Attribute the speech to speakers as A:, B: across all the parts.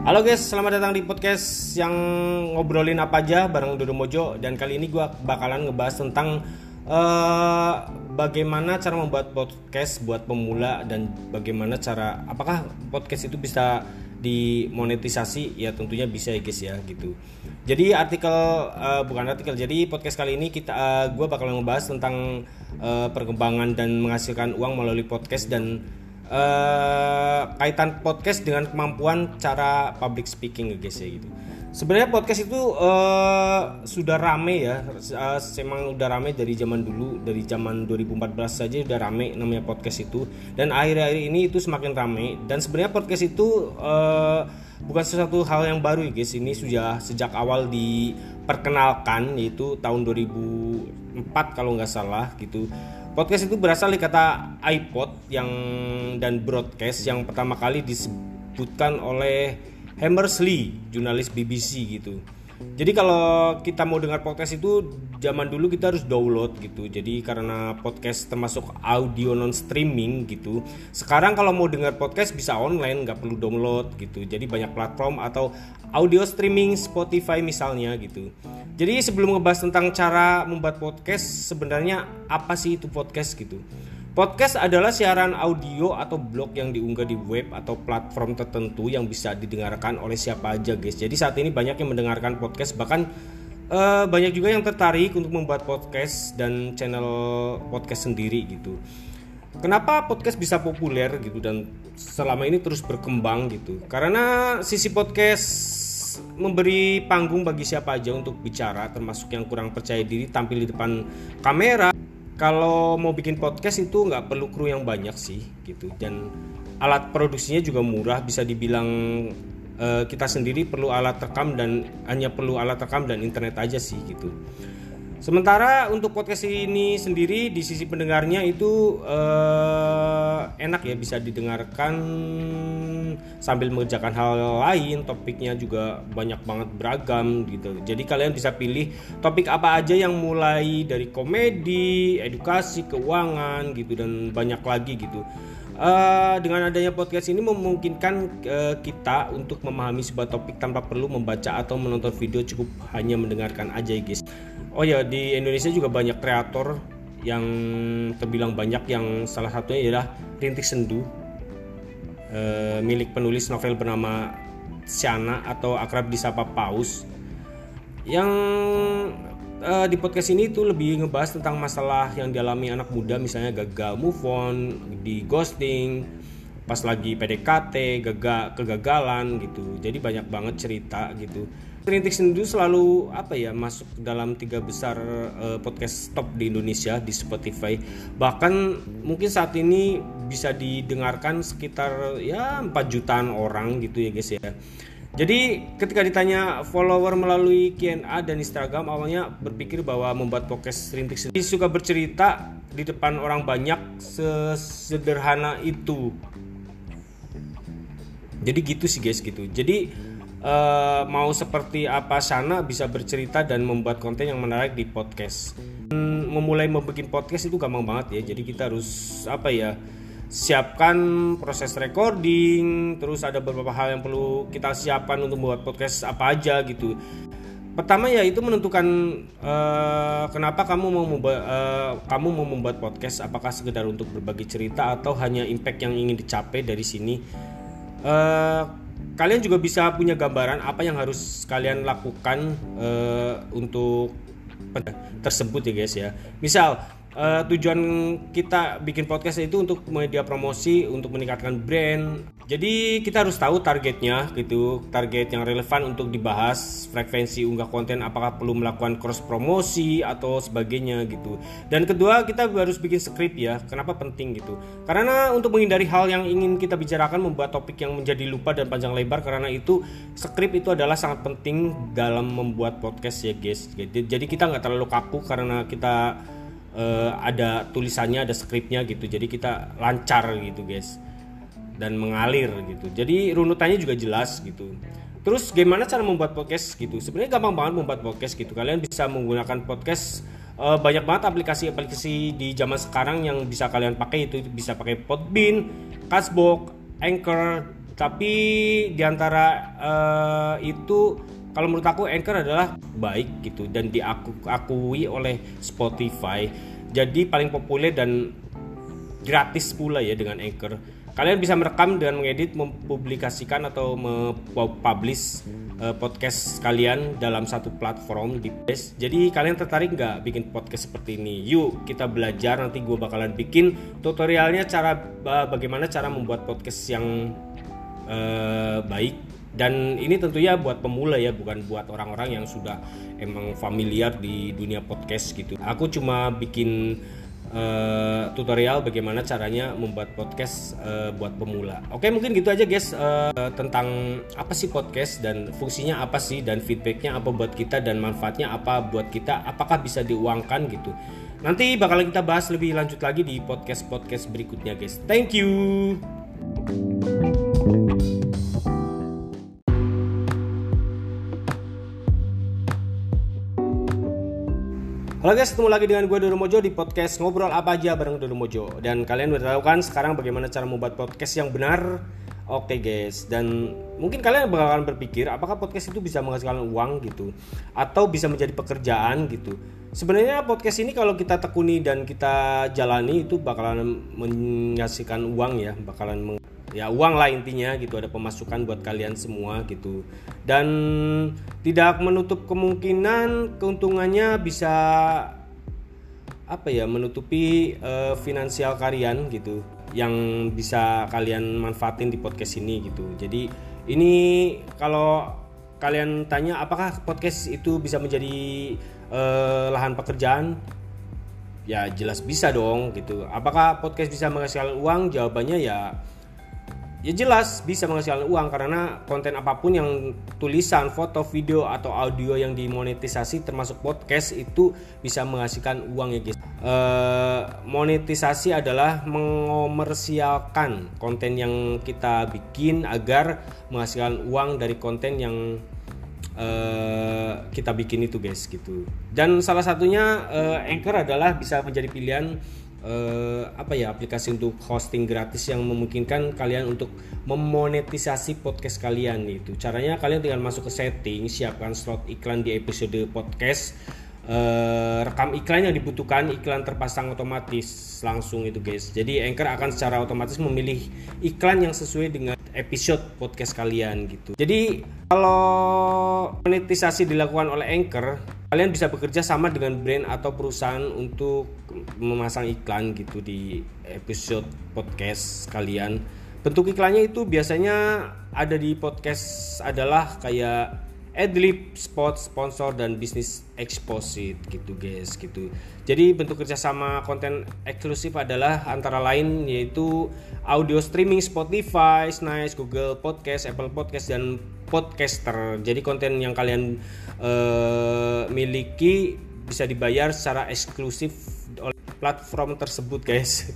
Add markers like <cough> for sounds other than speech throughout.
A: Halo guys, selamat datang di podcast yang ngobrolin apa aja bareng Dodo Mojo. Dan kali ini gue bakalan ngebahas tentang uh, bagaimana cara membuat podcast buat pemula dan bagaimana cara apakah podcast itu bisa dimonetisasi? Ya tentunya bisa ya guys ya gitu. Jadi artikel uh, bukan artikel. Jadi podcast kali ini kita uh, eh, gue bakalan ngebahas tentang uh, perkembangan dan menghasilkan uang melalui podcast dan uh, kaitan podcast dengan kemampuan cara public speaking guys ya gitu. Sebenarnya podcast itu uh, sudah rame ya, uh, udah rame dari zaman dulu, dari zaman 2014 saja udah rame namanya podcast itu. Dan akhir-akhir ini itu semakin rame. Dan sebenarnya podcast itu uh, bukan sesuatu hal yang baru ya guys. Ini sudah sejak awal diperkenalkan yaitu tahun 2004 kalau nggak salah gitu Podcast itu berasal dari kata iPod yang dan broadcast yang pertama kali disebutkan oleh Hammersley, jurnalis BBC gitu. Jadi kalau kita mau dengar podcast itu zaman dulu kita harus download gitu. Jadi karena podcast termasuk audio non streaming gitu. Sekarang kalau mau dengar podcast bisa online, nggak perlu download gitu. Jadi banyak platform atau audio streaming Spotify misalnya gitu. Jadi sebelum ngebahas tentang cara membuat podcast, sebenarnya apa sih itu podcast gitu? Podcast adalah siaran audio atau blog yang diunggah di web atau platform tertentu yang bisa didengarkan oleh siapa aja, guys. Jadi saat ini banyak yang mendengarkan podcast, bahkan uh, banyak juga yang tertarik untuk membuat podcast dan channel podcast sendiri gitu. Kenapa podcast bisa populer gitu dan selama ini terus berkembang gitu? Karena sisi podcast memberi panggung bagi siapa aja untuk bicara termasuk yang kurang percaya diri tampil di depan kamera kalau mau bikin podcast itu nggak perlu kru yang banyak sih gitu. Dan alat produksinya juga murah bisa dibilang uh, kita sendiri perlu alat rekam dan hanya perlu alat rekam dan internet aja sih gitu Sementara untuk podcast ini sendiri di sisi pendengarnya itu eh, enak ya bisa didengarkan sambil mengerjakan hal lain. Topiknya juga banyak banget beragam gitu. Jadi kalian bisa pilih topik apa aja yang mulai dari komedi, edukasi, keuangan gitu dan banyak lagi gitu. Uh, dengan adanya podcast ini memungkinkan uh, kita untuk memahami sebuah topik tanpa perlu membaca atau menonton video cukup hanya mendengarkan aja guys. Oh ya di Indonesia juga banyak kreator yang terbilang banyak yang salah satunya adalah Rintik Sendu. Uh, milik penulis novel bernama Siana atau akrab disapa Paus. Yang uh, di podcast ini tuh lebih ngebahas tentang masalah yang dialami anak muda misalnya gagal move on di ghosting pas lagi PDKT gagal kegagalan gitu. Jadi banyak banget cerita gitu Rintik Sendu selalu apa ya masuk dalam tiga besar uh, podcast top di Indonesia di Spotify bahkan mungkin saat ini bisa didengarkan sekitar ya 4 jutaan orang gitu ya guys ya jadi ketika ditanya follower melalui Q&A dan Instagram awalnya berpikir bahwa membuat podcast rintik sendiri suka bercerita di depan orang banyak sesederhana itu. Jadi gitu sih guys gitu. Jadi uh, mau seperti apa sana bisa bercerita dan membuat konten yang menarik di podcast. Memulai membuat podcast itu gampang banget ya. Jadi kita harus apa ya? siapkan proses recording terus ada beberapa hal yang perlu kita siapkan untuk membuat podcast apa aja gitu pertama ya itu menentukan uh, kenapa kamu mau membuat uh, kamu mau membuat podcast apakah sekedar untuk berbagi cerita atau hanya impact yang ingin dicapai dari sini uh, kalian juga bisa punya gambaran apa yang harus kalian lakukan uh, untuk tersebut ya guys ya. Misal uh, tujuan kita bikin podcast itu untuk media promosi untuk meningkatkan brand. Jadi kita harus tahu targetnya gitu target yang relevan untuk dibahas frekuensi unggah konten apakah perlu melakukan cross promosi atau sebagainya gitu. Dan kedua kita harus bikin skrip ya kenapa penting gitu. Karena untuk menghindari hal yang ingin kita bicarakan membuat topik yang menjadi lupa dan panjang lebar karena itu skrip itu adalah sangat penting dalam membuat podcast ya guys. Jadi kita nggak terlalu kaku karena kita uh, ada tulisannya ada skripnya gitu. Jadi kita lancar gitu guys. Dan mengalir gitu. Jadi runutannya juga jelas gitu. Terus gimana cara membuat podcast gitu? Sebenarnya gampang banget membuat podcast gitu. Kalian bisa menggunakan podcast uh, banyak banget aplikasi-aplikasi di zaman sekarang yang bisa kalian pakai. Itu bisa pakai Podbean, Castbox, Anchor, tapi di antara uh, itu kalau menurut aku Anchor adalah baik gitu dan diakui oleh Spotify jadi paling populer dan gratis pula ya dengan Anchor kalian bisa merekam dan mengedit mempublikasikan atau mempublish uh, podcast kalian dalam satu platform di Base. Jadi kalian tertarik nggak bikin podcast seperti ini? Yuk kita belajar nanti gue bakalan bikin tutorialnya cara uh, bagaimana cara membuat podcast yang uh, baik dan ini tentunya buat pemula ya bukan buat orang-orang yang sudah emang familiar di dunia podcast gitu. Aku cuma bikin uh, tutorial bagaimana caranya membuat podcast uh, buat pemula. Oke, mungkin gitu aja guys uh, tentang apa sih podcast dan fungsinya apa sih dan feedbacknya apa buat kita dan manfaatnya apa buat kita. Apakah bisa diuangkan gitu. Nanti bakalan kita bahas lebih lanjut lagi di podcast-podcast berikutnya guys. Thank you. Halo guys, ketemu lagi dengan gue Dodo Mojo di podcast Ngobrol Apa Aja bareng Dodo Mojo. Dan kalian udah tahu kan sekarang bagaimana cara membuat podcast yang benar? Oke guys, dan mungkin kalian bakalan berpikir apakah podcast itu bisa menghasilkan uang gitu? Atau bisa menjadi pekerjaan gitu? Sebenarnya podcast ini kalau kita tekuni dan kita jalani itu bakalan menghasilkan uang ya Bakalan ya uang lah intinya gitu ada pemasukan buat kalian semua gitu. Dan tidak menutup kemungkinan keuntungannya bisa apa ya menutupi uh, finansial kalian gitu yang bisa kalian manfaatin di podcast ini gitu. Jadi ini kalau kalian tanya apakah podcast itu bisa menjadi uh, lahan pekerjaan? Ya jelas bisa dong gitu. Apakah podcast bisa menghasilkan uang? Jawabannya ya ya jelas bisa menghasilkan uang karena konten apa pun yang tulisan, foto, video atau audio yang dimonetisasi termasuk podcast itu bisa menghasilkan uang ya guys. E, monetisasi adalah mengomersialkan konten yang kita bikin agar menghasilkan uang dari konten yang e, kita bikin itu guys gitu. Dan salah satunya e, Anchor adalah bisa menjadi pilihan uh, apa ya aplikasi untuk hosting gratis yang memungkinkan kalian untuk memonetisasi podcast kalian itu caranya kalian tinggal masuk ke setting siapkan slot iklan di episode podcast uh, rekam iklan yang dibutuhkan iklan terpasang otomatis langsung itu guys. Jadi Anchor akan secara otomatis memilih iklan yang sesuai dengan episode podcast kalian gitu. Jadi kalau monetisasi dilakukan oleh Anchor kalian bisa bekerja sama dengan brand atau perusahaan untuk memasang iklan gitu di episode podcast kalian. Bentuk iklannya itu biasanya ada di podcast adalah kayak adlib, spot, sponsor dan bisnis exposite gitu guys gitu. Jadi bentuk kerjasama konten eksklusif adalah antara lain yaitu audio streaming Spotify, Nice, Google Podcast, Apple Podcast dan podcaster. Jadi konten yang kalian uh, miliki bisa dibayar secara eksklusif oleh platform tersebut, guys.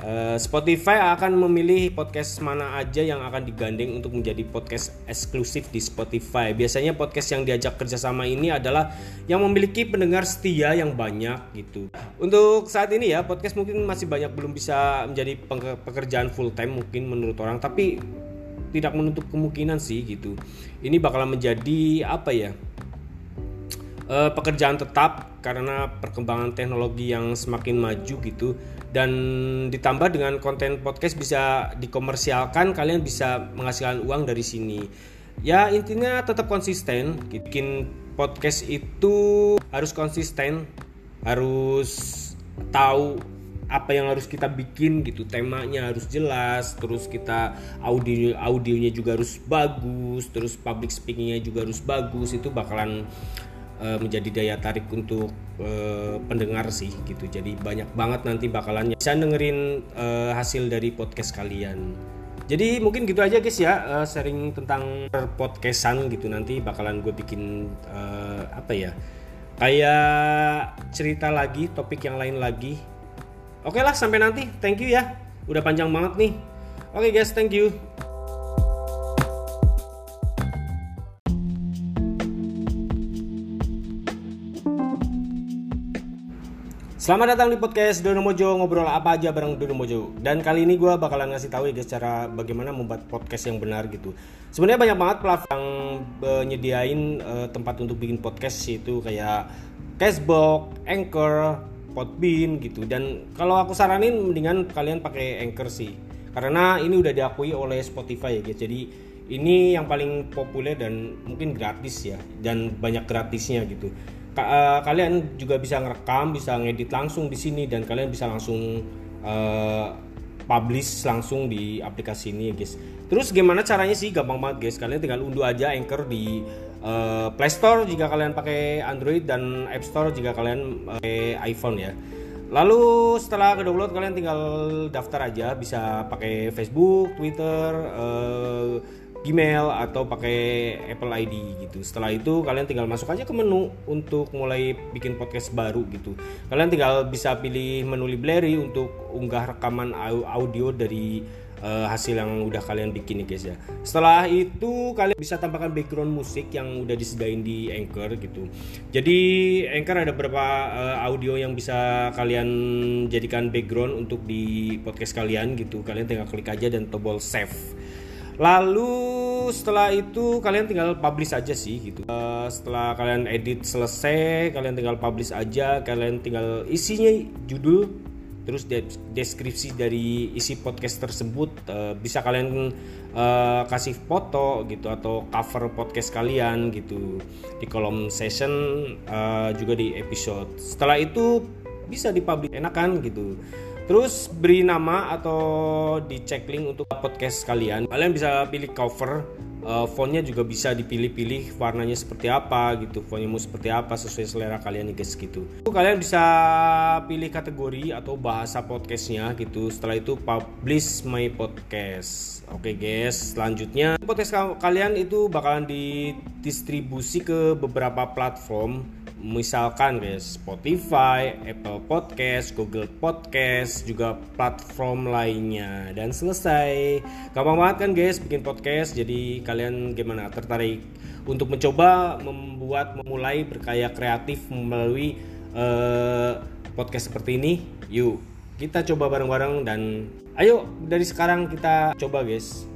A: Uh, <laughs> Spotify akan memilih podcast mana aja yang akan digandeng untuk menjadi podcast eksklusif di Spotify. Biasanya podcast yang diajak kerjasama ini adalah yang memiliki pendengar setia yang banyak gitu. Untuk saat ini ya podcast mungkin masih banyak belum bisa menjadi pekerjaan full time mungkin menurut orang, tapi tidak menutup kemungkinan sih gitu. Ini bakalan menjadi apa ya e, pekerjaan tetap karena perkembangan teknologi yang semakin maju gitu. Dan ditambah dengan konten podcast bisa dikomersialkan kalian bisa menghasilkan uang dari sini. Ya intinya tetap konsisten. Bikin podcast itu harus konsisten harus tahu apa yang harus kita bikin gitu temanya harus jelas terus kita audio audionya juga harus bagus terus public speakingnya juga harus bagus itu bakalan uh, menjadi daya tarik untuk uh, pendengar sih gitu. Jadi banyak banget nanti bakalan bisa dengerin uh, hasil dari podcast kalian. Jadi mungkin gitu aja guys ya uh, sharing tentang podcastan gitu. Nanti bakalan gue bikin uh, apa ya kayak cerita lagi topik yang lain lagi Oke lah sampai nanti. Thank you ya. Udah panjang banget nih. Oke guys, thank you. Selamat datang di podcast Dono Mojo ngobrol apa aja bareng Dono Mojo. Dan kali ini gue bakalan ngasih tahu ya guys cara bagaimana membuat podcast yang benar gitu. Sebenarnya banyak banget platform yang uh, nyediain uh, tempat untuk bikin podcast itu kayak Cashbox, Anchor, Podbean gitu. Dan kalau aku saranin mendingan kalian pakai Anchor sih. Karena ini udah diakui oleh Spotify ya guys. Jadi ini yang paling populer dan mungkin gratis ya dan banyak gratisnya gitu uh, kalian juga bisa ngerekam, bisa ngedit langsung di sini dan kalian bisa langsung uh, publish langsung di aplikasi ini guys. Terus gimana caranya sih? Gampang banget guys. Kalian tinggal unduh aja Anchor di uh, Play Store jika kalian pakai Android dan App Store jika kalian pakai iPhone ya. Lalu setelah ke download kalian tinggal daftar aja bisa pakai Facebook, Twitter, uh, Gmail atau pakai Apple ID gitu. Setelah itu kalian tinggal masuk aja ke menu untuk mulai bikin podcast baru gitu. Kalian tinggal bisa pilih menu library untuk unggah rekaman audio dari uh, hasil yang udah kalian bikin nih guys ya. Setelah itu kalian bisa tambahkan background musik yang udah disediain di Anchor gitu. Jadi Anchor ada beberapa uh, audio yang bisa kalian jadikan background untuk di podcast kalian gitu. Kalian tinggal klik aja dan tombol save Lalu setelah itu kalian tinggal publish aja sih gitu. Uh, setelah kalian edit selesai, kalian tinggal publish aja, kalian tinggal isinya judul, terus de deskripsi dari isi podcast tersebut uh, bisa kalian uh, kasih foto gitu atau cover podcast kalian gitu di kolom session uh, juga di episode. Setelah itu bisa dipublish enakan gitu. Terus beri nama atau dicek link untuk podcast kalian. Kalian bisa pilih cover, uh, fontnya juga bisa dipilih-pilih warnanya seperti apa gitu, fontnya mau seperti apa sesuai selera kalian nih guys gitu. Kalian bisa pilih kategori atau bahasa podcastnya gitu. Setelah itu publish my podcast. Oke guys, selanjutnya podcast kalian itu bakalan didistribusi ke beberapa platform misalkan guys Spotify, Apple Podcast, Google Podcast, juga platform lainnya dan selesai. Gampang banget kan guys bikin podcast. Jadi kalian gimana tertarik untuk mencoba membuat memulai berkarya kreatif melalui uh, podcast seperti ini? Yuk kita coba bareng-bareng dan ayo dari sekarang kita coba guys.